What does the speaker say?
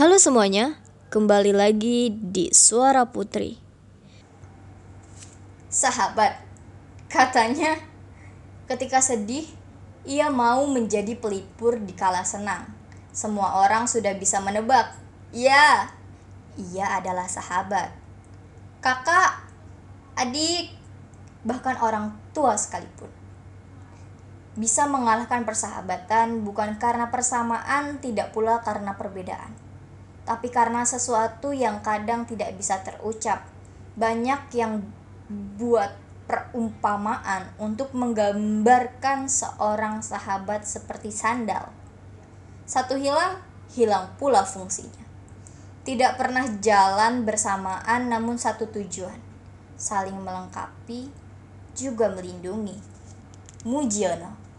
Halo semuanya, kembali lagi di Suara Putri. Sahabat, katanya ketika sedih, ia mau menjadi pelipur di kala senang. Semua orang sudah bisa menebak. Ya, ia adalah sahabat. Kakak, adik, bahkan orang tua sekalipun. Bisa mengalahkan persahabatan bukan karena persamaan, tidak pula karena perbedaan. Tapi karena sesuatu yang kadang tidak bisa terucap. Banyak yang buat perumpamaan untuk menggambarkan seorang sahabat seperti sandal. Satu hilang, hilang pula fungsinya. Tidak pernah jalan bersamaan namun satu tujuan. Saling melengkapi, juga melindungi. Mujiono